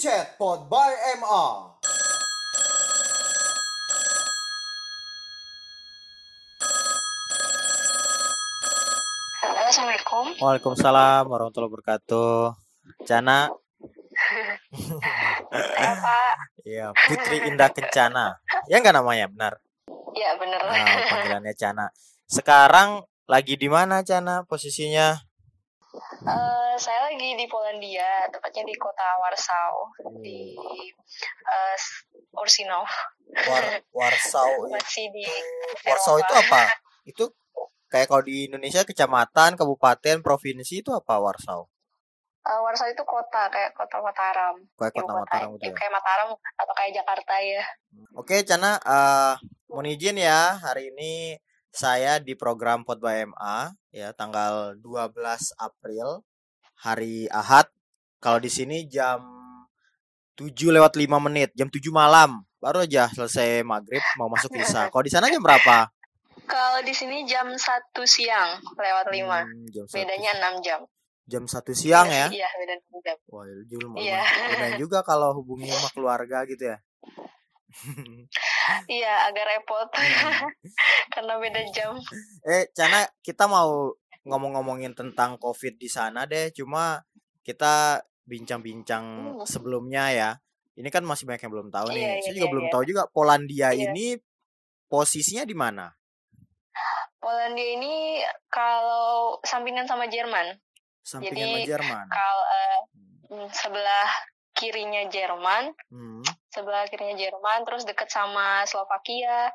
Chat Pod by MA. Halo, Assalamualaikum. Waalaikumsalam warahmatullahi wabarakatuh. Cana, Saya Pak. ya Putri Indah Kencana. Ya nggak namanya benar. Ya bener. Nah, panggilannya Cana. Sekarang lagi di mana Cana posisinya? Eh, saya lagi di Polandia, tepatnya di kota Warsaw, di eh, Ursinov. War Warsaw. Masih di Warsaw Eropa. itu apa? Itu kayak kalau di Indonesia kecamatan, kabupaten, provinsi itu apa Warsaw? Eh, Warsaw itu kota, kayak kota Mataram. Kayak kota kota. Mataram gitu Ya, ya. kayak Mataram atau kayak Jakarta ya. Oke, Cana, eh mohon izin ya, hari ini saya di program Pod by MA ya tanggal 12 April hari Ahad. Kalau di sini jam 7 lewat 5 menit, jam 7 malam. Baru aja selesai maghrib mau masuk isya. Kalau di sana jam berapa? Kalau di sini jam 1 siang lewat 5. Hmm, jam satu- Bedanya 6 jam. jam 1 siang ya. Iya, beda 6 jam. Wah, itu lumayan Iya. lumayan juga kalau hubungi sama keluarga gitu ya. Iya, agak repot Hmm. karena beda jam. Eh, Cana, kita mau ngomong-ngomongin tentang COVID di sana deh. Cuma kita bincang-bincang Hmm. sebelumnya ya. Ini kan masih banyak yang belum tahu nih. Iya, Saya iya, juga iya, belum iya. tahu juga Polandia Iya. ini posisinya di mana? Polandia ini kalau sampingan sama Jerman. Sampingan Jadi, sama Jerman. Kalau eh, mm, sebelah kirinya Jerman, Hmm. Sebelah kirinya Jerman, terus deket sama Slovakia,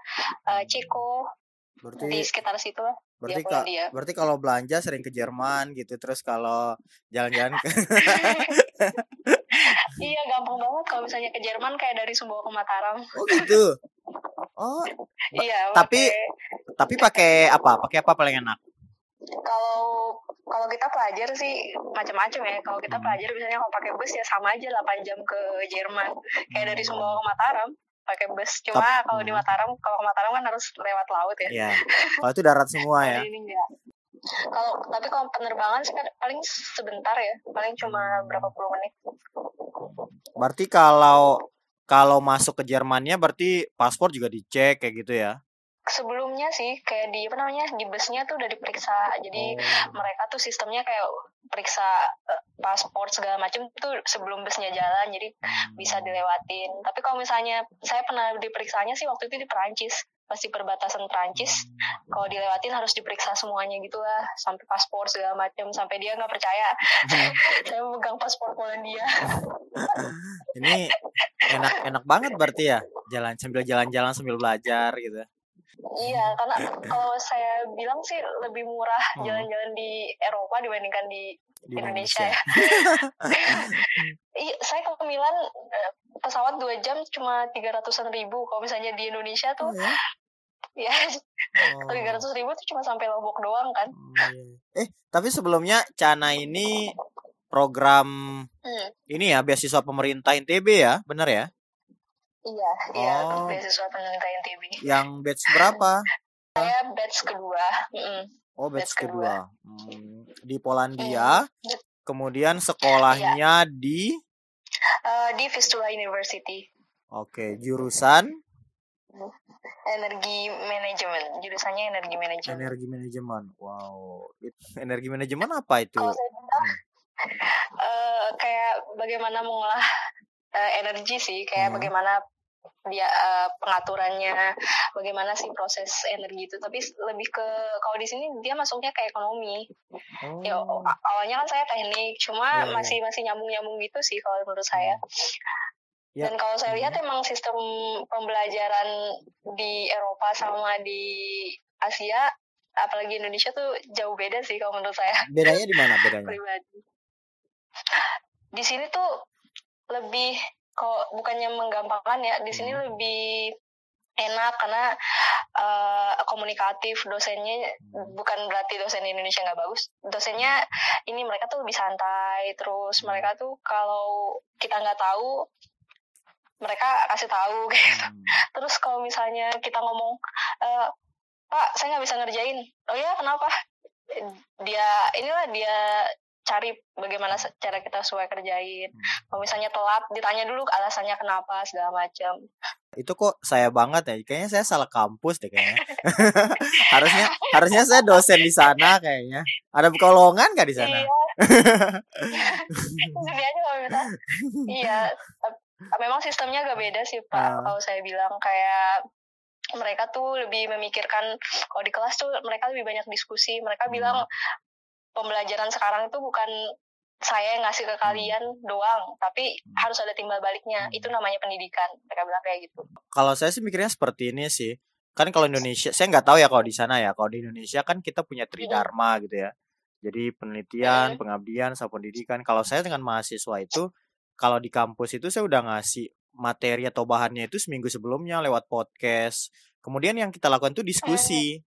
eh, Ceko, di Berarti sekitar situ lah. berarti ka- berarti kalau belanja sering ke Jerman gitu. Terus kalau jalan-jalan ke iya, gampang banget kalau misalnya ke Jerman kayak dari Sumbawa ke Mataram. Oh gitu. Oh, iya, tapi- pakai- tapi pakai apa? Pakai apa paling enak? Kalau kalau kita pelajar sih macam-macam ya. Kalau kita Hmm. pelajar misalnya kalau pakai bus ya sama aja 8 jam ke Jerman. Kayak dari Sumbawa ke Mataram pakai bus. Cuma Tap- kalau di hmm. Mataram, kalau ke Mataram kan harus lewat laut ya. Ya. Kalau itu darat semua ya. Kalau ini enggak. Kalau tapi kalau penerbangan sih kan paling sebentar ya, paling cuma berapa puluh menit. Berarti kalau kalau masuk ke Jermannya berarti paspor juga dicek kayak gitu ya. Sebelumnya sih kayak di apa namanya di busnya tuh udah diperiksa. Jadi Oh. mereka tuh sistemnya kayak periksa eh, paspor segala macam tuh sebelum busnya jalan. Jadi Hmm. bisa dilewatin. Tapi kalau misalnya saya pernah diperiksanya sih waktu itu di Perancis, pasti perbatasan Perancis. Kalau dilewatin harus diperiksa semuanya gitulah, sampai paspor segala macam, sampai dia nggak percaya saya memegang paspor Polandia. Ini enak enak banget berarti ya. Jalan sambil jalan-jalan sambil belajar gitu. Iya, karena kalau saya bilang sih lebih murah Hmm. jalan-jalan di Eropa dibandingkan di Di Indonesia. ya. Iya, saya ke Milan eh, pesawat dua jam cuma tiga ratusan ribu. Kalau misalnya di Indonesia Oh, tuh, ya? ya Oh. tiga ratus ribu tuh cuma sampai Lombok doang kan. Oh, iya. Eh, tapi sebelumnya Cana ini program Hmm. ini ya beasiswa pemerintah NTB ya, benar ya? Iya, iya, Oh. beasiswa pemerintah NTB. Yang batch berapa? Saya batch kedua. Mm-mm. Oh, batch Batch kedua. kedua. Hmm, di Polandia. Bet- Kemudian sekolahnya di Eh, di Vistula University, Oke, jurusan energi manajemen. Jurusannya energi manajemen. energi manajemen. Wow, energi manajemen apa itu? Kalau saya bilang, eh, kayak bagaimana mengolah eh, energi sih, kayak Hmm. bagaimana dia eh, pengaturannya, bagaimana sih proses energi itu. Tapi lebih ke kalau di sini dia masuknya ke ekonomi. Oh, Ya awalnya kan saya teknik, cuma Iya, iya. masih masih nyambung nyambung gitu sih kalau menurut saya. Ya. Dan kalau saya Hmm. lihat emang sistem pembelajaran di Eropa sama di Asia, apalagi Indonesia tuh jauh beda sih kalau menurut saya bedanya di mana bedanya? pribadi. Di sini tuh lebih kok bukannya menggampangkan ya, di sini Hmm. lebih enak karena eh, komunikatif dosennya bukan berarti dosen di Indonesia nggak bagus. Dosennya ini mereka tuh lebih santai terus mereka tuh kalau kita nggak tahu mereka kasih tahu kayak gitu. Hmm. terus kalau misalnya kita ngomong "Eh, pak saya nggak bisa ngerjain. Oh ya kenapa? Dia inilah dia cari bagaimana se- cara kita sesuai kerjain. Hmm. kalau misalnya telat ditanya dulu alasannya kenapa segala macam itu kok saya banget ya kayaknya saya salah kampus deh kayaknya. Harusnya harusnya saya dosen di sana kayaknya. Ada kolongan nggak di sana? Iya. Iya tep- memang sistemnya agak beda sih pak. Ah. kalau saya bilang kayak mereka tuh lebih memikirkan kalau di kelas tuh mereka lebih banyak diskusi. Mereka Hmm. bilang pembelajaran sekarang itu bukan saya yang ngasih ke kalian doang tapi Hmm. harus ada timbal baliknya. Hmm. itu namanya pendidikan mereka bilang kayak gitu. Kalau saya sih mikirnya seperti ini sih. Kan kalau Indonesia saya nggak tahu ya kalau di sana ya. Kalau di Indonesia kan kita punya tridharma gitu ya. Jadi penelitian Mm. pengabdian sama pendidikan. Kalau saya dengan mahasiswa itu kalau di kampus itu saya udah ngasih materi atau bahannya itu seminggu sebelumnya lewat podcast. Kemudian yang kita lakukan tuh diskusi.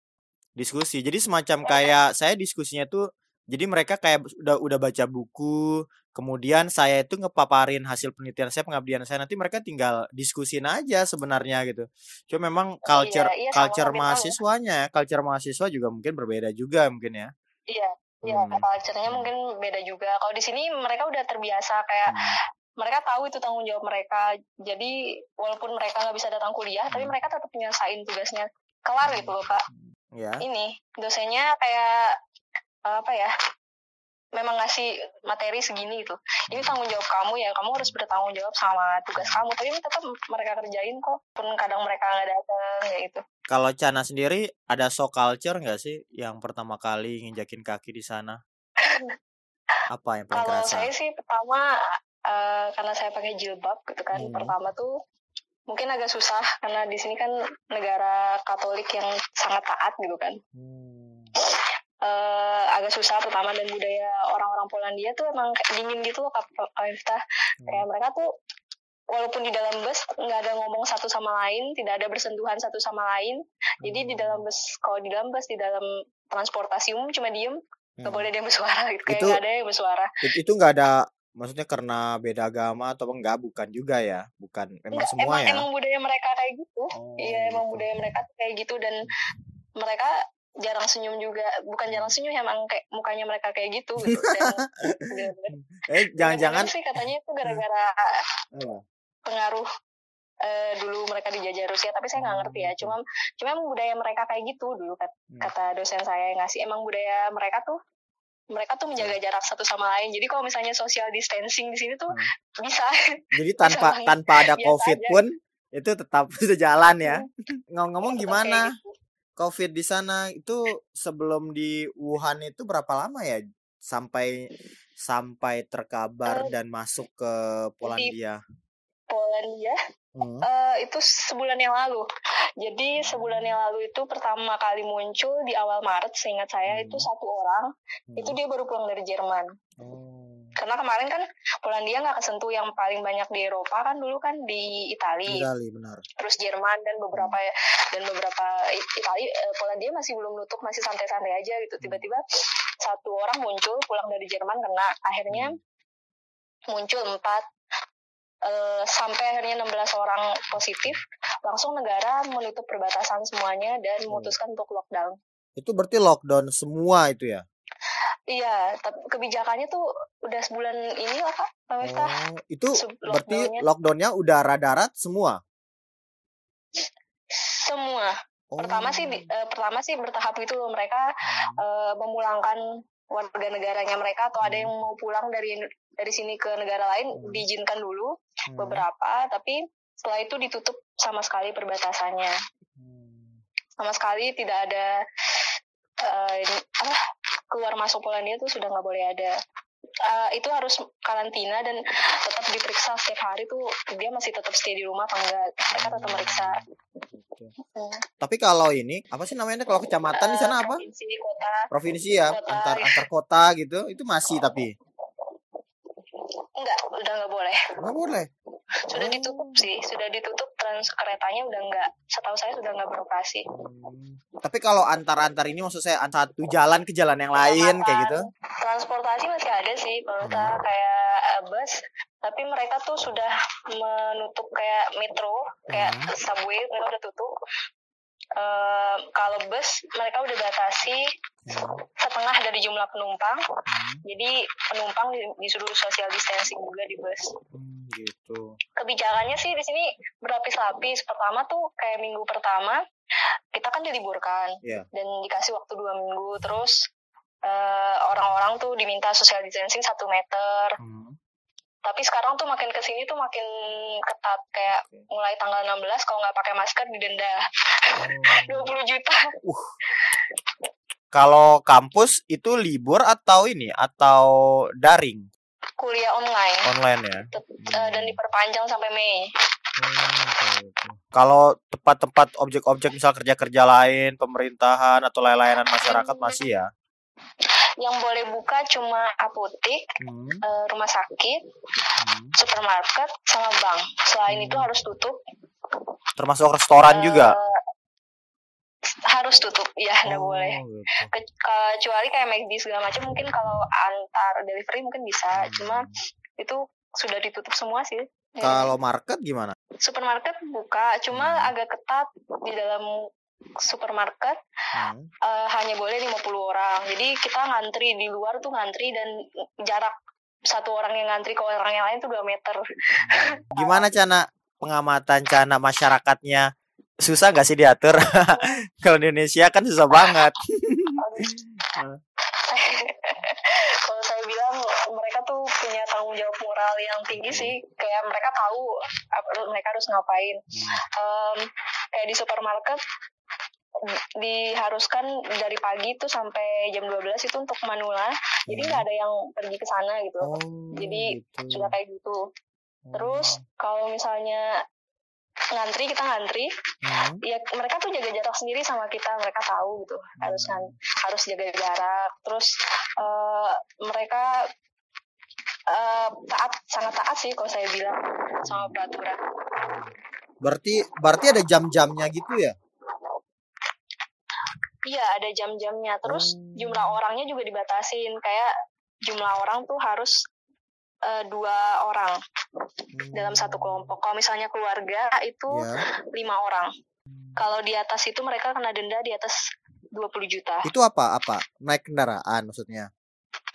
Diskusi. Jadi semacam kayak saya diskusinya tuh jadi mereka kayak udah udah baca buku kemudian saya itu ngepaparin hasil penelitian saya pengabdian saya nanti mereka tinggal diskusin aja sebenarnya gitu cuma memang culture iya, sama culture tahu. mahasiswanya culture mahasiswa juga mungkin berbeda juga mungkin ya iya iya Hmm. culture-nya mungkin beda juga kalau di sini mereka udah terbiasa kayak Hmm. mereka tahu itu tanggung jawab mereka jadi walaupun mereka nggak bisa datang kuliah tapi Hmm. mereka tetap nyelesain tugasnya kelar gitu loh pak ya ini dosennya kayak apa ya memang ngasih materi segini gitu. Ini tanggung jawab kamu ya kamu harus bertanggung jawab sama tugas kamu tapi tetap mereka kerjain kok pun kadang mereka nggak datang kayak gitu. Kalau Cana sendiri ada shock culture nggak sih yang pertama kali nginjakin kaki di sana? Apa yang paling kalau kerasa? saya sih pertama eh, karena saya pakai jilbab gitu kan Hmm. pertama tuh mungkin agak susah karena di sini kan negara Katolik yang sangat taat gitu kan. Hmm. Eh agak susah pertama dan budaya orang-orang Polandia tuh emang dingin gitu loh Kak Kak Miftah. kayak mereka tuh walaupun di dalam bus nggak ada ngomong satu sama lain tidak ada bersentuhan satu sama lain. Jadi di dalam bus kalau di dalam bus di dalam transportasi umum cuma diem nggak Hmm. boleh ada yang bersuara gitu. Kayak Itu- nggak ada yang bersuara. It- itu nggak ada maksudnya karena beda agama atau enggak bukan juga ya? Bukan memang Nggak, semua emang ya? emang budaya mereka kayak gitu. Oh, iya emang gitu. budaya mereka tuh kayak gitu dan mereka jarang senyum juga. Bukan jarang senyum emang kayak mukanya mereka kayak gitu gitu dan bener-bener eh jangan-jangan sih katanya itu gara-gara pengaruh eh, dulu mereka dijajah Rusia tapi saya nggak ngerti ya. Cuma cuma emang budaya mereka kayak gitu dulu Hmm. kata dosen saya yang ngasih. Emang budaya mereka tuh mereka tuh menjaga jarak satu sama lain. Jadi kalau misalnya social distancing di sini tuh Hmm. bisa jadi tanpa tanpa ada Biasa covid aja. pun itu tetap bisa jalan ya. Ngomong-ngomong Tetap gimana? gitu. Covid di sana itu sebelum di Wuhan itu berapa lama ya sampai sampai terkabar Eh, dan masuk ke Polandia Polandia Hmm. eh, itu sebulan yang lalu jadi sebulan yang lalu itu pertama kali muncul di awal Maret seingat saya Hmm. itu satu orang Hmm. itu dia baru pulang dari Jerman Oh. Karena kemarin kan Polandia nggak kesentuh yang paling banyak di Eropa kan dulu kan di Italia Italia benar. Terus Jerman dan beberapa dan beberapa Italia eh, Polandia masih belum nutup masih santai-santai aja gitu. Tiba-tiba satu orang muncul pulang dari Jerman kena. Akhirnya muncul empat eh, sampai akhirnya 16 orang positif. Langsung negara menutup perbatasan semuanya dan memutuskan untuk lockdown. Itu berarti lockdown semua itu ya iya tapi kebijakannya tuh udah sebulan ini lah kak Pak Miftah. Oh, itu Se- berarti lockdownnya. udara darat semua. semua Oh. pertama sih di- eh, pertama sih bertahap gitu loh mereka eh, memulangkan warga negaranya mereka atau ada yang mau pulang dari dari sini ke negara lain Hmm. diizinkan dulu Hmm. beberapa tapi setelah itu ditutup sama sekali perbatasannya Hmm. sama sekali tidak ada eh, ini- apa keluar masuk Polandia itu sudah nggak boleh ada Eh, itu harus karantina dan tetap diperiksa setiap hari tuh dia masih tetap stay di rumah apa enggak mereka tetap meriksa. Hmm. Tapi kalau ini apa sih namanya kalau kecamatan di Eh, sana apa? provinsi kota Provinsi ya, kota, antar antar kota gitu. Itu masih tapi enggak udah nggak boleh nggak boleh. sudah Oh. ditutup sih sudah ditutup trans keretanya udah nggak setahu saya sudah nggak beroperasi Hmm. Tapi kalau antar-antar ini maksud saya antar satu jalan ke jalan yang lain kayak gitu. transportasi masih ada sih pemerintah Hmm. kayak eh, bus tapi mereka tuh sudah menutup kayak metro kayak Hmm. subway mereka udah tutup Kalau bus mereka udah batasi Hmm. setengah dari jumlah penumpang Hmm. Jadi penumpang di- disuruh social distancing juga di bus. Hmm, gitu. Kebijakannya sih di sini berlapis-lapis. Pertama tuh kayak minggu pertama kita kan diliburkan Iya. dan dikasih waktu dua minggu. Terus eh, orang-orang tuh diminta social distancing satu meter. Hmm. Tapi sekarang tuh makin ke sini tuh makin ketat kayak mulai tanggal 16 kalau nggak pakai masker didenda Oh. 20 juta. Kalau kampus itu libur atau ini atau daring Kuliah online online ya? Tet- eh, dan diperpanjang sampai Mei. Hmm. Kalau tempat-tempat objek-objek misal kerja-kerja lain, pemerintahan atau layanan masyarakat masih ya? Yang boleh buka cuma apotek, Hmm, eh, rumah sakit, hmm. supermarket, sama bank. Selain Hmm. itu harus tutup. Termasuk restoran Eh, juga? Harus tutup, ya nggak Oh, boleh. gitu. Ke- kecuali kayak McD segala macam mungkin kalau antar delivery mungkin bisa. Hmm. Cuma itu sudah ditutup semua sih. Kalau market gimana? supermarket buka, cuma Hmm. agak ketat di dalam supermarket Hmm. eh, hanya boleh 50 orang. Jadi kita ngantri di luar tuh ngantri dan jarak satu orang yang ngantri ke orang yang lain tuh 2 meter. Gimana Cana pengamatan Cana masyarakatnya? Susah gak sih diatur? Kalau di Indonesia kan susah banget. Kalau saya bilang mereka tuh punya tanggung jawab moral yang tinggi sih. Kayak mereka tahu apa, mereka harus ngapain. Em, kayak di supermarket diharuskan dari pagi tuh sampai jam 12 itu untuk manula. Jadi nggak ada yang pergi ke sana gitu. Oh, Jadi, gitu. Sudah kayak gitu. Terus kalau misalnya ngantri kita ngantri Hmm. ya mereka tuh jaga jarak sendiri sama kita mereka tahu gitu harus ngan- harus jaga jarak terus eh, mereka eh, taat sangat taat sih kalau saya bilang sama peraturan Berarti berarti ada jam-jamnya gitu ya? Iya ada jam-jamnya terus Oh. jumlah orangnya juga dibatasin kayak jumlah orang tuh harus eh, dua orang dalam satu kelompok kalau misalnya keluarga itu Ya. lima orang kalau di atas itu mereka kena denda di atas 20 juta Itu apa? Apa? Naik kendaraan maksudnya?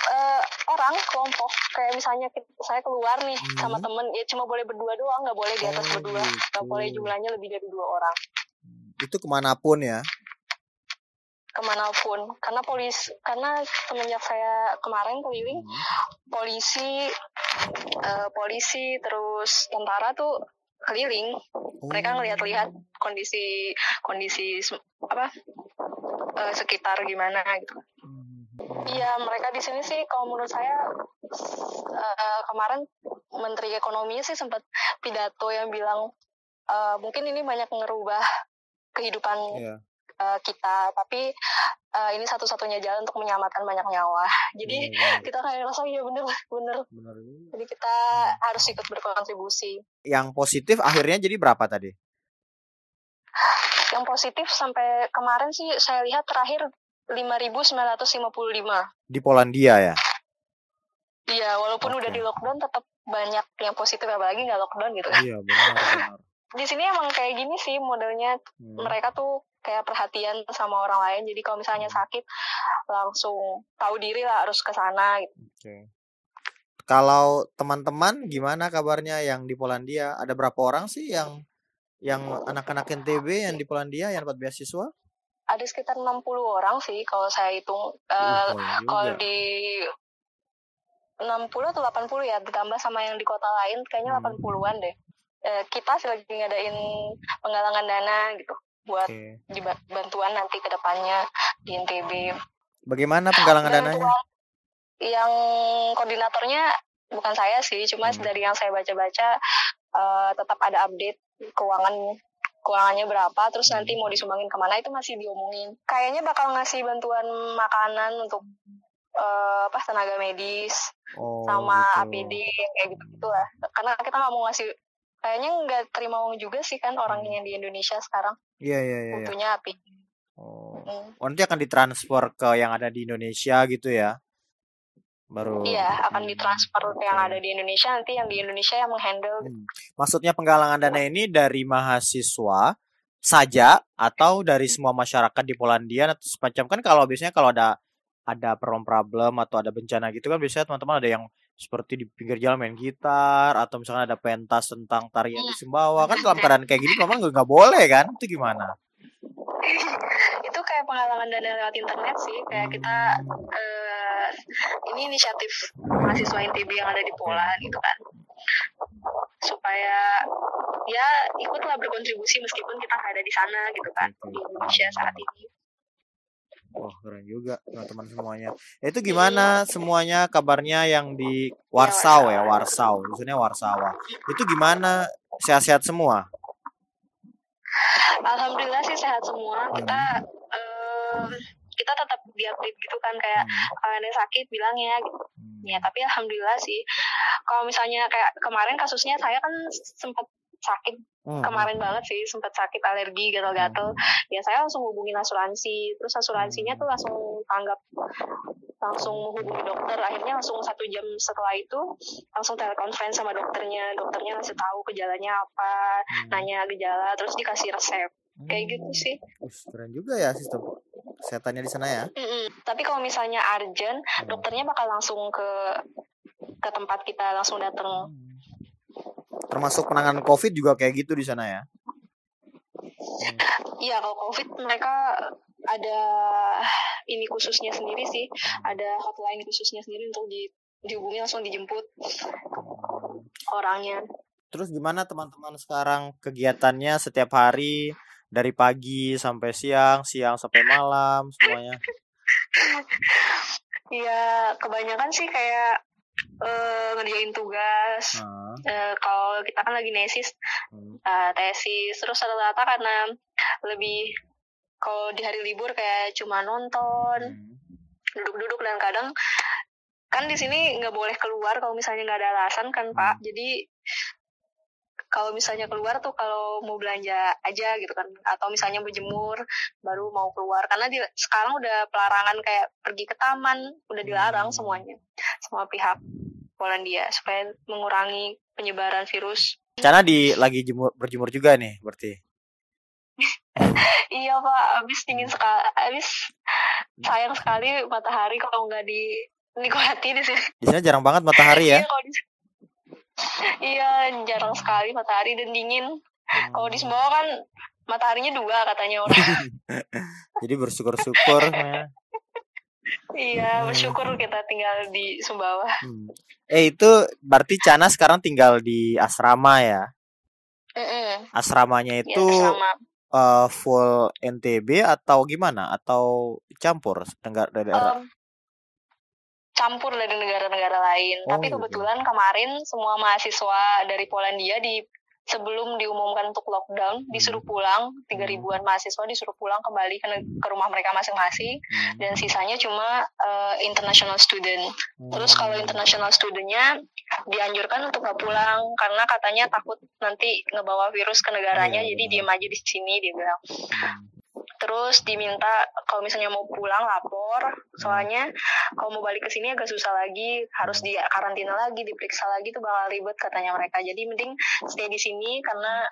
eh, orang kelompok kayak misalnya kita- saya keluar nih Hmm. sama temen ya cuma boleh berdua doang nggak boleh di atas Oh, berdua nggak gitu. boleh jumlahnya lebih dari dua orang Itu ke mana pun ya? Ke mana pun. Karena polis karena semenjak saya kemarin keliling polisi eh, polisi terus tentara tuh keliling. Mereka Oh. ngelihat-lihat kondisi kondisi apa eh, sekitar gimana gitu. Iya, mereka di sini sih kalau menurut saya eh, kemarin Menteri Ekonominya sih sempat pidato yang bilang eh, mungkin ini banyak ngerubah kehidupan Iya. Eh, kita, tapi eh, ini satu-satunya jalan untuk menyelamatkan banyak nyawa. Jadi iya. kita kayak rasa iya bener bener. Juga. Jadi kita harus ikut berkontribusi. Yang positif akhirnya jadi berapa tadi? Yang positif sampai kemarin sih saya lihat terakhir 5.955. Di Polandia ya? Iya, walaupun udah Oke. di lockdown tetap banyak yang positif apalagi nggak lockdown gitu. Iya benar benar. Di sini emang kayak gini sih modelnya Hmm. mereka tuh kayak perhatian sama orang lain. Jadi kalau misalnya sakit langsung tahu diri lah harus ke sana gitu. Oke. Kalau teman-teman gimana kabarnya yang di Polandia? Ada berapa orang sih yang yang anak-anak NTB yang di Polandia yang dapat beasiswa? Ada sekitar 60 orang sih kalau saya hitung. Uh, banyak kalau di 60 atau 80 ya ditambah sama yang di kota lain kayaknya Hmm. 80-an deh. Eh, kita sih lagi ngadain penggalangan dana gitu buat diba- bantuan nanti ke depannya di NTB. Bagaimana penggalangan dananya? Yang koordinatornya bukan saya sih, cuma Hmm. dari yang saya baca-baca eh, tetap ada update keuangan keuangannya berapa, terus Hmm. nanti mau disumbangin ke mana itu masih diomongin. Kayaknya bakal ngasih bantuan makanan untuk eh, apa tenaga medis Oh, sama gitu. APD kayak gitu gitulah. Karena kita nggak mau ngasih kayaknya nggak terima uang juga sih kan orang yang di Indonesia sekarang Iya iya iya. iya. butuhnya APD. Oh. Hmm. Oh, nanti akan ditransfer ke yang ada di Indonesia gitu ya? Baru. Iya, akan Hmm, ditransfer ke yang ada di Indonesia nanti yang di Indonesia yang menghandle Hmm. Maksudnya penggalangan dana ini dari mahasiswa saja atau dari semua masyarakat di Polandia atau semacam kan kalau biasanya kalau ada ada problem-problem atau ada bencana gitu kan biasanya teman-teman ada yang seperti di pinggir jalan main gitar atau misalnya ada pentas tentang tarian di Sumbawa. Kan dalam keadaan kayak gini memang nggak boleh kan? Itu gimana? Itu kayak pengalaman dan lewat internet sih. Kayak kita eh, ini inisiatif mahasiswa NTB yang ada di Poland gitu kan. Supaya ya ikutlah berkontribusi meskipun kita nggak ada di sana gitu kan di Indonesia saat ini Wah keren juga teman-teman semuanya. Itu gimana semuanya kabarnya yang di Warsaw ya Warsaw, maksudnya Warsawa. Itu gimana? Sehat-sehat semua? Alhamdulillah sih sehat semua kita eh, kita tetap diupdate gitu kan kayak Hmm, kalau ada yang sakit bilang ya gitu. hmm, ya tapi alhamdulillah sih kalau misalnya kayak kemarin kasusnya saya kan sempat sakit. Hmm, kemarin banget sih sempat sakit alergi gatal-gatal. Ya saya langsung hubungin asuransi. Terus asuransinya tuh langsung tanggap langsung menghubungi dokter. Akhirnya langsung satu jam setelah itu langsung telekonferensi sama dokternya. Dokternya ngasih tahu gejalanya apa hmm, nanya gejala terus dikasih resep. Kayak hmm. gitu sih. Us, keren juga ya sistem kesehatannya di sana ya. Mm-mm. tapi kalau misalnya urgent Hmm, dokternya bakal langsung ke ke tempat kita langsung datang hmm. Termasuk penanganan COVID juga kayak gitu di sana ya. Hmm, Iya, kalau COVID mereka ada ini khususnya sendiri sih, ada hotline khususnya sendiri untuk di dihubungi langsung dijemput hmm. orangnya. Terus gimana teman-teman sekarang kegiatannya setiap hari dari pagi sampai siang, siang sampai malam semuanya? Iya, kebanyakan sih kayak eh, ngerjain tugas. Nah, Eh, kalau kita kan lagi nesis, eh, tesis, terus rata-rata karena lebih kalau di hari libur kayak cuma nonton, hmm. duduk-duduk dan kadang kan di sini nggak boleh keluar kalau misalnya nggak ada alasan kan pak Hmm. jadi kalau misalnya keluar tuh kalau mau belanja aja gitu kan. Atau misalnya berjemur baru mau keluar. Karena di, sekarang udah pelarangan kayak pergi ke taman. Udah dilarang Hmm. semuanya. Semua pihak Polandia. Supaya mengurangi penyebaran virus. Cana di lagi jemur berjemur juga nih berarti. iya pak. Abis dingin sekali abis sayang sekali matahari kalau nggak di nikmati di sini. Di sana jarang banget matahari ya. Iya, kalau di Iya, jarang sekali matahari dan dingin. Kalau di Sumbawa kan mataharinya dua katanya orang. Jadi bersyukur-syukur. ya. iya, bersyukur kita tinggal di Sumbawa. Hmm. Eh itu berarti Cana sekarang tinggal di asrama ya. Mm-mm. Asramanya Ya, itu sama. eh, full NTB atau gimana? Atau campur daerah? Em, campur dari negara-negara lain. Oh, Tapi gitu. kebetulan kemarin semua mahasiswa dari Polandia di sebelum diumumkan untuk lockdown disuruh pulang. Tiga Hmm. ribuan mahasiswa disuruh pulang kembali ke, ke rumah mereka masing-masing. Hmm. Dan sisanya cuma eh, international student. Terus kalau Hmm. international studentnya dianjurkan untuk nggak pulang karena katanya takut nanti ngebawa virus ke negaranya, Iya, jadi diem aja di sini dia bilang. Terus diminta kalau misalnya mau pulang lapor, soalnya kalau mau balik ke sini agak susah lagi, harus di karantina lagi, diperiksa lagi tuh bakal ribet katanya mereka. Jadi mending stay di sini karena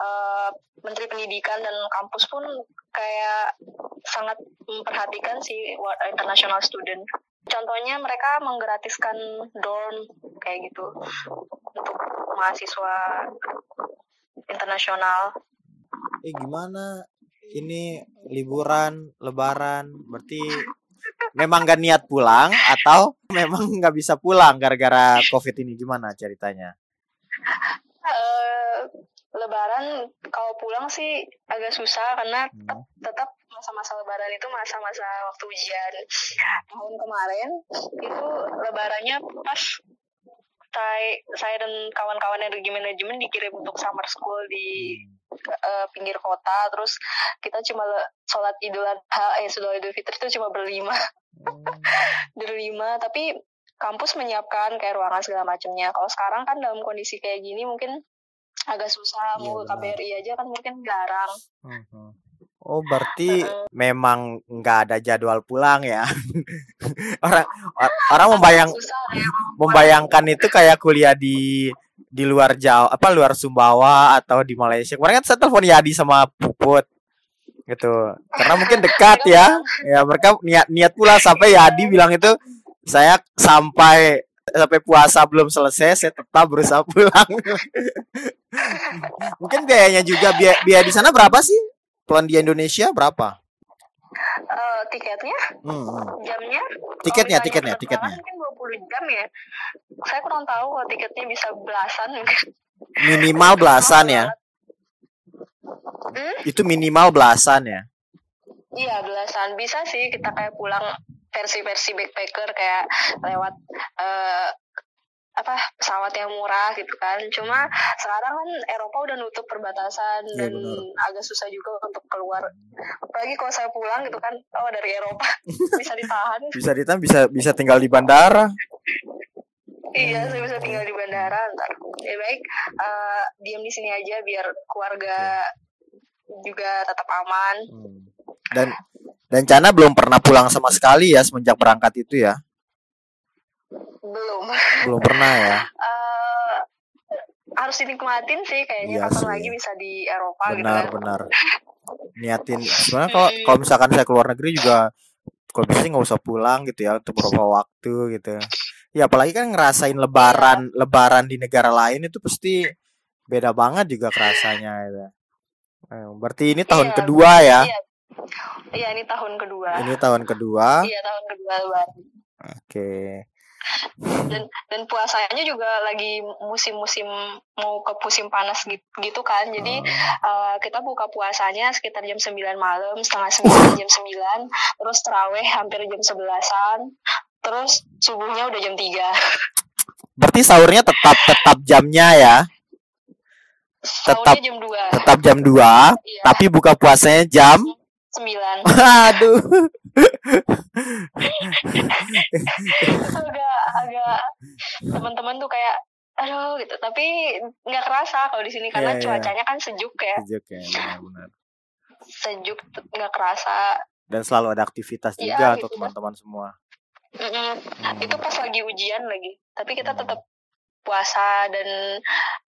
eh, Menteri Pendidikan dan kampus pun kayak sangat memperhatikan si international student. Contohnya mereka menggratiskan dorm kayak gitu untuk mahasiswa internasional. Eh gimana? Ini liburan, lebaran, berarti memang gak niat pulang atau memang nggak bisa pulang gara-gara covid ini gimana ceritanya? Eh, lebaran kalau pulang sih agak susah karena tetap, Hmm. tetap masa-masa lebaran itu masa-masa waktu ujian. Tahun kemarin itu lebarannya pas saya, saya dan kawan-kawan energi manajemen dikirim untuk summer school di eh, pinggir kota terus kita cuma sholat idul adha eh sholat idul fitri itu cuma berlima berlima tapi kampus menyiapkan kayak ruangan segala macamnya kalau sekarang kan dalam kondisi kayak gini mungkin agak susah Iya, mau ke. KBRI aja kan mungkin jarang Mhm. Oh berarti memang nggak ada jadwal pulang ya? orang or- orang membayang susah ya membayangkan itu kayak kuliah di di luar Jawa apa luar Sumbawa atau di Malaysia. Kemarin kan saya telepon Yadi sama Puput. gitu. Karena mungkin dekat ya. ya mereka niat niat pula sampai ya Adi bilang itu saya sampai sampai puasa belum selesai saya tetap berusaha pulang. Mungkin biayanya juga biaya, biaya di sana berapa sih? Plan di Indonesia berapa? Eh, tiketnya? Hmm, hmm. jamnya? Tiketnya kalau tiketnya misalnya tiketnya. mungkin 20 jam ya. Saya kurang tahu kalau tiketnya bisa belasan minimal belasan ya? Hmm? itu minimal belasan ya? Iya belasan. Bisa sih kita kayak pulang versi-versi backpacker kayak lewat eh, apa pesawat yang murah gitu kan. Cuma sekarang kan Eropa udah nutup perbatasan Iya, dan benar. agak susah juga untuk keluar. Apalagi kalau saya pulang gitu kan, oh dari Eropa bisa ditahan. bisa ditahan bisa bisa tinggal di bandara iya, saya bisa tinggal di bandara ntar. Ya baik, eh, diam di sini aja biar keluarga juga tetap aman. Hmm. dan dan Cana belum pernah pulang sama sekali ya semenjak berangkat itu ya Belum. Belum pernah ya eh harus dinikmatin sih kayaknya Iya kapan sih. lagi bisa di Eropa gitu benar kan. benar niatin sebenarnya kalau kalau misalkan saya keluar negeri juga kalau bisa nggak usah pulang gitu ya untuk beberapa waktu gitu ya apalagi kan ngerasain lebaran lebaran di negara lain itu pasti beda banget juga kerasanya gitu. Eh, berarti ini tahun Iya, kedua ya Iya. Iya, ini tahun kedua. ini tahun kedua Iya, tahun kedua lebaran. oke Dan dan puasanya juga lagi musim-musim mau ke musim panas gitu, gitu kan. Jadi eh, kita buka puasanya sekitar jam 9 malam, setengah 9 jam 9, terus terawih hampir jam 11-an. Terus subuhnya udah jam 3. berarti sahurnya tetap tetap jamnya ya Tetap- jam 2. tetap jam 2 Iya, tapi buka puasanya jam 9. aduh agak teman-teman tuh kayak aduh gitu tapi nggak kerasa kalau di sini karena Iya, iya. cuacanya kan sejuk ya sejuk ya benar-benar sejuk nggak kerasa dan selalu ada aktivitas Iya, juga gitu untuk teman-teman semua Mm-mm. Hmm. itu pas lagi ujian lagi tapi kita Hmm. tetap puasa dan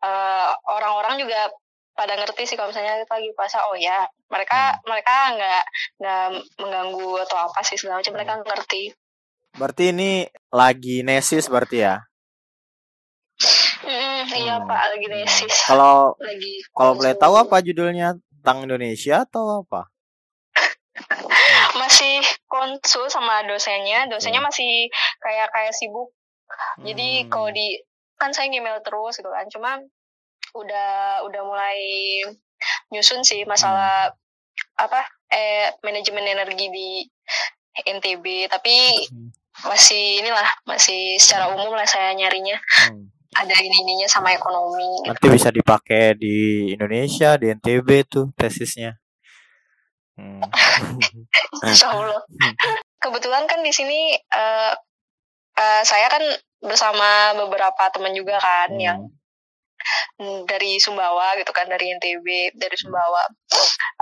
eh, orang-orang juga pada ngerti sih kalau misalnya kita lagi puasa oh ya mereka Hmm. mereka nggak nggak mengganggu atau apa sih segala macam mereka ngerti berarti ini lagi nesis berarti ya? Mm, iya Hmm. pak lagi nesis. Kalau lagi kalau boleh tahu apa judulnya? Tentang Indonesia atau apa? Masih konsul sama dosennya. Dosennya masih kayak kayak sibuk. Jadi Hmm. kalau di kan saya email terus gitu kan. Cuma udah udah mulai nyusun sih masalah apa eh manajemen energi di NTB tapi Hmm. Masih inilah masih secara umum lah saya nyarinya Hmm. ada ini ininya sama ekonomi gitu. nanti bisa dipakai di Indonesia di NTB tuh tesisnya Hmm. Insya Allah. Kebetulan kan di sini eh, eh, saya kan bersama beberapa teman juga kan yang mm, dari Sumbawa gitu kan dari NTB dari Sumbawa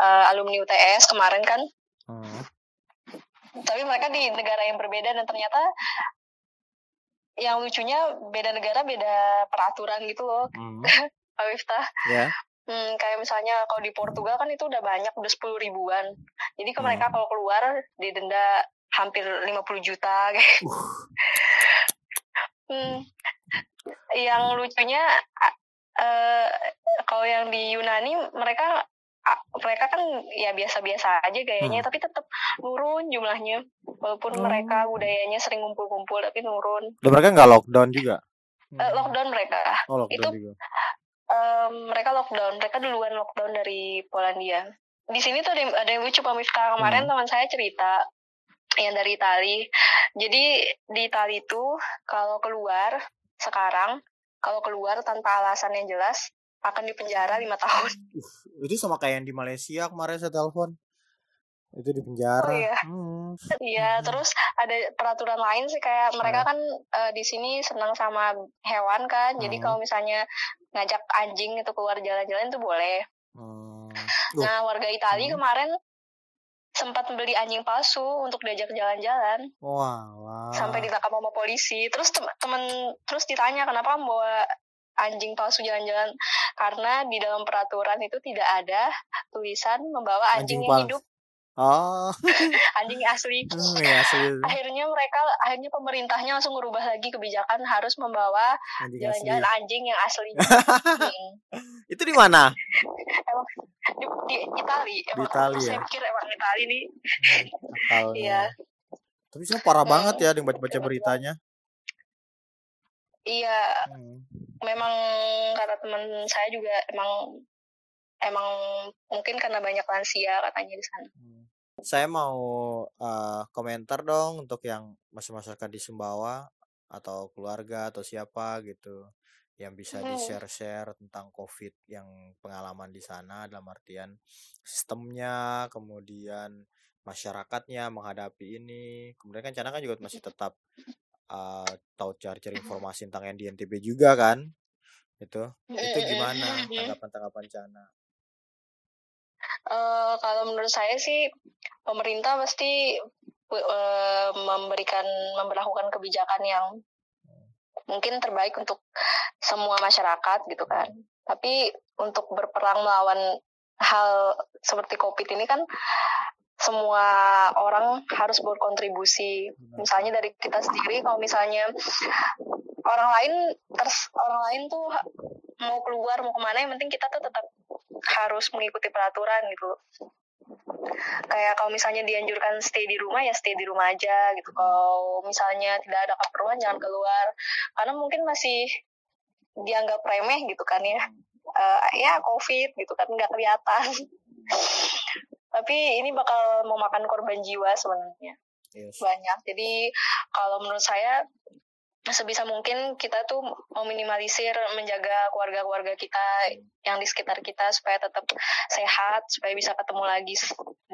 Eh, alumni UTS kemarin kan Hmm. Tapi mereka di negara yang berbeda dan ternyata yang lucunya beda negara beda peraturan gitu loh Hmm. Pak Miftah ya Hmm, kayak misalnya kalau di Portugal kan itu udah banyak, udah 10 ribuan. Jadi ke Hmm. mereka kalau keluar didenda hampir 50 juta kayak. Hmm. Yang lucunya eh, kalau yang di Yunani mereka mereka kan ya biasa-biasa aja gayanya Hmm. tapi tetap nurun jumlahnya. Walaupun Oh. mereka budayanya sering ngumpul-kumpul tapi nurun. dan mereka nggak lockdown juga Eh, lockdown mereka. oh lockdown itu- juga Em, mereka lockdown, mereka duluan lockdown dari Polandia. Di sini tuh ada yang, ada yang lucu Pak Miftah. Kemarin Hmm. teman saya cerita yang dari Itali. Jadi di Itali itu kalau keluar sekarang, kalau keluar tanpa alasan yang jelas akan dipenjara lima tahun. itu sama kayak yang di Malaysia kemarin saya telepon itu di penjara Oh, iya. Hmm. Iya, terus ada peraturan lain sih kayak mereka kan eh, di sini senang sama hewan kan. Jadi Hmm. kalau misalnya ngajak anjing itu keluar jalan-jalan itu boleh. Hmm. Nah, warga Itali Hmm. kemarin sempat beli anjing palsu untuk diajak jalan-jalan wah wah sampai ditangkap sama polisi. Terus tem- temen terus ditanya kenapa membawa anjing palsu jalan-jalan karena di dalam peraturan itu tidak ada tulisan membawa Anjing anjing, yang hidup. Oh, anjing asli hmm, ya asli. akhirnya mereka akhirnya pemerintahnya langsung merubah lagi kebijakan harus membawa jalan-jalan anjing yang asli Hmm. Itu di mana? di, di Itali emang Itali, saya ya? pikir emang Itali nih Akalnya. iya Tapi semua parah Hmm. banget ya dengan baca-baca beritanya. iya Hmm. Memang kata teman saya juga emang emang mungkin karena banyak lansia katanya di sana Hmm. Saya mau eh, komentar dong untuk yang masih masyarakat di Sumbawa atau keluarga atau siapa gitu yang bisa Hmm. di-share-share tentang COVID yang pengalaman di sana dalam artian sistemnya, kemudian masyarakatnya menghadapi ini. Kemudian kan Cana kan juga masih tetap eh, tahu cari-cari informasi tentang yang di NTB juga kan. Itu itu gimana tanggapan-tanggapan Cana? Eh, kalau menurut saya sih pemerintah pasti eh, memberikan memperlakukan kebijakan yang mungkin terbaik untuk semua masyarakat gitu kan. Tapi untuk berperang melawan hal seperti COVID ini kan semua orang harus berkontribusi. Misalnya dari kita sendiri, kalau misalnya orang lain terus orang lain tuh mau keluar mau ke mana, yang penting kita tuh tetap harus mengikuti peraturan gitu. Kayak kalau misalnya dianjurkan stay di rumah ya stay di rumah aja gitu. Kalau misalnya tidak ada keperluan jangan keluar. Karena mungkin masih dianggap remeh gitu kan ya. Eh, ya COVID gitu kan nggak kelihatan. Tapi ini bakal memakan korban jiwa sebenarnya Yes. banyak. Jadi kalau menurut saya sebisa mungkin kita tuh meminimalisir menjaga keluarga-keluarga kita yang di sekitar kita supaya tetap sehat, supaya bisa ketemu lagi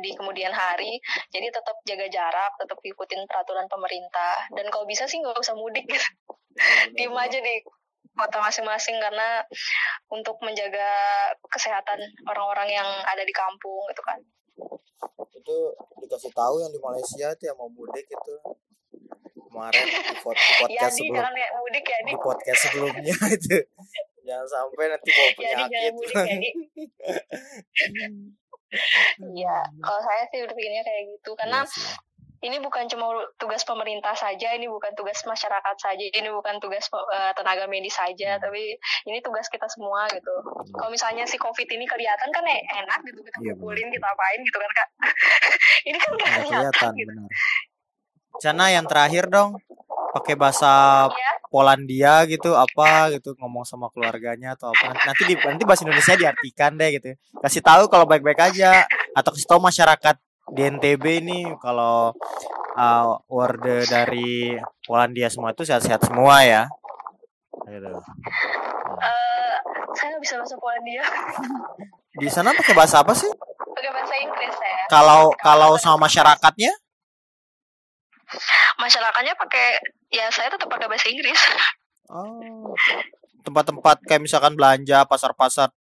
di kemudian hari. Jadi tetap jaga jarak, tetap ikutin peraturan pemerintah. Dan kalau bisa sih nggak usah mudik, diem aja di kota masing-masing karena untuk menjaga kesehatan orang-orang yang ada di kampung gitu kan. Itu dikasih tahu yang di Malaysia itu yang mau mudik itu kemarin di, pod- di Ya podcast di sebelum ya mudik ya di. podcast sebelumnya itu jangan sampai nanti bawa Ya penyakit ya. Iya, kalau saya sih berpikirnya kayak gitu karena Iya. Ini bukan cuma tugas pemerintah saja, ini bukan tugas masyarakat saja, ini bukan tugas eh, tenaga medis saja, Hmm. tapi ini tugas kita semua gitu. Kalau misalnya si COVID ini kelihatan kan eh, enak gitu kita Iya, kumpulin, kita apain gitu kan kak. ini kan nggak kelihatan kelihatan gitu. benar Cana yang terakhir dong pakai bahasa Iya, Polandia gitu apa gitu ngomong sama keluarganya atau apa nanti nanti, di, nanti bahasa Indonesia diartikan deh gitu kasih tahu kalau baik-baik aja atau kasih tahu masyarakat di NTB ini kalau uh, word dari Polandia semua itu sehat-sehat semua ya gitu. Eh, saya nggak bisa bahasa Polandia, di sana pakai bahasa apa sih pakai bahasa Inggris ya. kalau kalau sama masyarakatnya Masyarakatnya pakai, ya saya tetap pakai bahasa Inggris. oh tempat-tempat kayak misalkan belanja pasar-pasar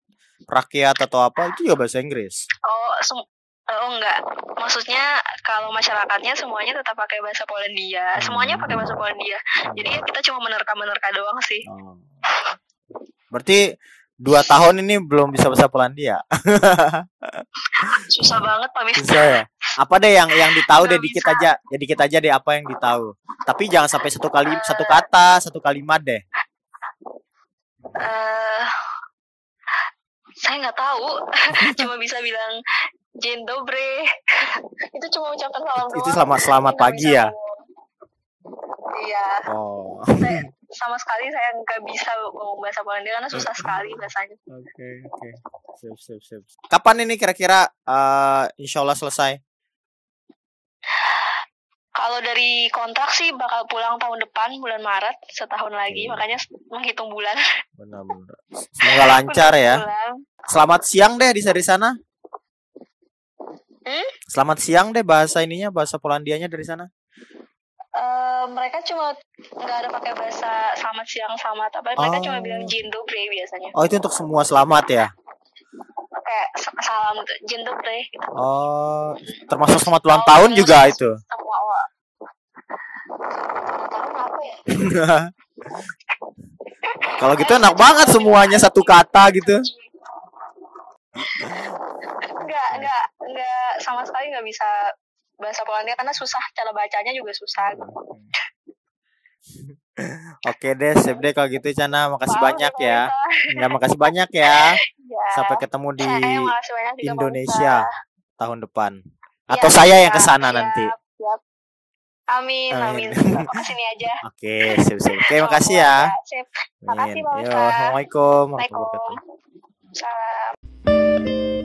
rakyat atau apa itu juga bahasa Inggris Oh, oh enggak. Maksudnya kalau masyarakatnya semuanya tetap pakai bahasa Polandia. Semuanya pakai bahasa Polandia. Jadi kita cuma menerka-menerka doang sih. Oh. Berarti dua tahun ini belum bisa bahasa Polandia. Susah banget Pak Mister. Bisa ya? Apa deh yang yang ditahu deh dikit bisa. aja. Ya dikit aja deh apa yang ditahu. Tapi jangan sampai satu kali satu kata, satu kalimat deh. Eh, saya nggak tahu. cuma bisa bilang Dzień dobry. Itu cuma ucapan salam doang. Itu selamat selamat pagi ya. Iya, Oh. saya, sama sekali saya nggak bisa ngomong bahasa Polandia karena susah sekali bahasanya. Oke, oke. Sip, sip, sip. Kapan ini kira-kira eh insya Allah selesai? Kalau dari kontrak sih bakal pulang tahun depan bulan Maret setahun lagi Hmm. makanya menghitung bulan. Benar-benar. Semoga lancar ya. pulang. Selamat siang deh di sana. Hmm? Selamat siang deh bahasa ininya, bahasa Polandianya dari sana. Eh, mereka cuma nggak ada pakai bahasa selamat siang selamat apa mereka cuma Oh. bilang Dzień dobry biasanya. Oh, itu untuk semua selamat ya. Kayak salam Dzień dobry gitu. Oh, termasuk selamat ulang Oh, tahun terus juga itu. Semua orang. Ulang tahun apa ya? Kalau gitu enak banget semuanya satu kata gitu. Enggak, enggak, enggak sama sekali nggak bisa bahasa Polandia karena susah cara bacanya juga susah. Oke deh, sip deh kalau gitu Cana. Makasih banyak ya. Ya, makasih banyak ya. Ya. Sampai ketemu di Eh, juga, Indonesia Malika. tahun depan. Ya, Atau saya yang siap, ke sana nanti. siap. Amin, Amin. amin. Ke sini aja. Oke, sip sip. Oke, makasih ya. Sip. Makasih, Yo. Assalamualaikum warahmatullahi wabarakatuh. Assalamualaikum. Salam.